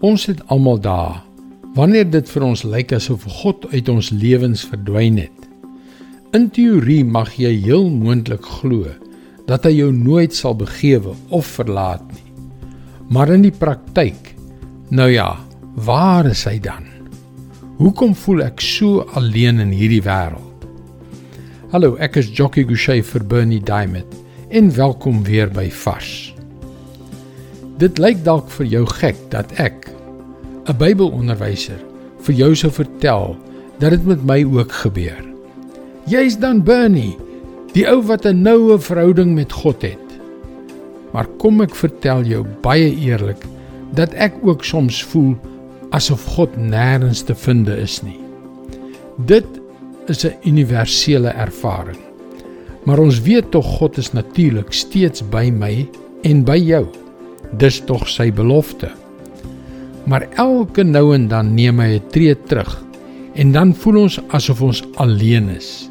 Ons het almal dae wanneer dit vir ons lyk asof God uit ons lewens verdwyn het. In teorie mag jy heel moontlik glo dat hy jou nooit sal begewe of verlaat nie. Maar in die praktyk, nou ja, waar is hy dan? Hoekom voel ek so alleen in hierdie wêreld? Hallo, ek is Jockey Gouchee vir Bernie Diamond en welkom weer by Vars. Dit lyk dalk vir jou gek dat ek, 'n Bybelonderwyser, vir jou sou vertel dat dit met my ook gebeur. Jy's dan Bernie, die ou wat 'n noue verhouding met God het. Maar kom ek vertel jou baie eerlik dat ek ook soms voel asof God nêrens te vind is nie. Dit is 'n universele ervaring. Maar ons weet tog God is natuurlik steeds by my en by jou dis tog sy belofte. Maar elke nou en dan neem hy 'n tree terug en dan voel ons asof ons alleen is.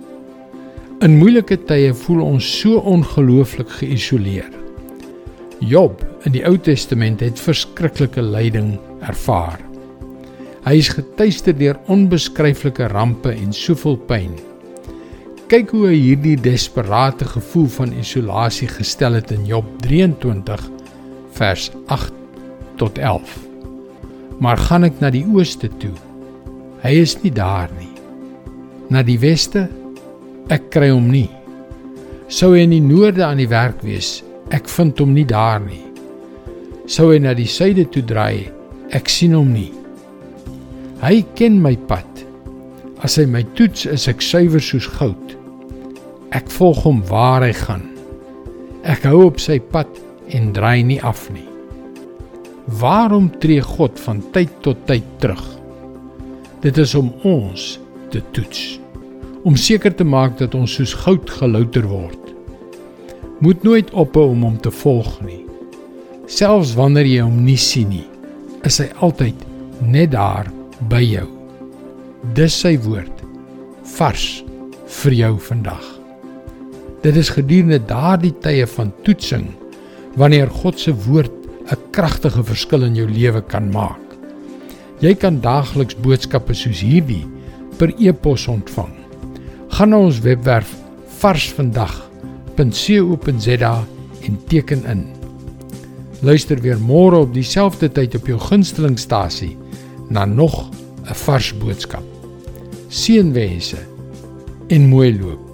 In moeilike tye voel ons so ongelooflik geïsoleer. Job in die Ou Testament het verskriklike lyding ervaar. Hy is getuister deur onbeskryflike rampe en soveel pyn. Kyk hoe hy hierdie desperate gevoel van isolasie gestel het in Job 23 vers 8 tot 11. Maar gaan ek na die ooste toe? Hy is nie daar nie. Na die weste? Ek kry hom nie. Sou hy in die noorde aan die werk wees? Ek vind hom nie daar nie. Sou hy na die suide toe draai? Ek sien hom nie. Hy ken my pad. As hy my toets, is ek suiwer soos goud. Ek volg hom waar hy gaan. Ek hou op sy pad en draai nie af nie. Waarom tree God van tyd tot tyd terug? Dit is om ons te toets, om seker te maak dat ons soos goud gelouter word. Moet nooit ophou om hom te volg nie. Selfs wanneer jy hom nie sien nie, is hy altyd net daar by jou. Dis sy woord vars vir jou vandag. Dit is gedurende daardie tye van toetsing wanneer God se woord 'n kragtige verskil in jou lewe kan maak. Jy kan daagliks boodskappe soos hierdie per e-pos ontvang. Gaan na ons webwerf varsvandag.co.za en teken in. Luister weer môre op dieselfde tyd op jou gunstelingstasie na nog 'n vars boodskap. Seënwense en mooi loop.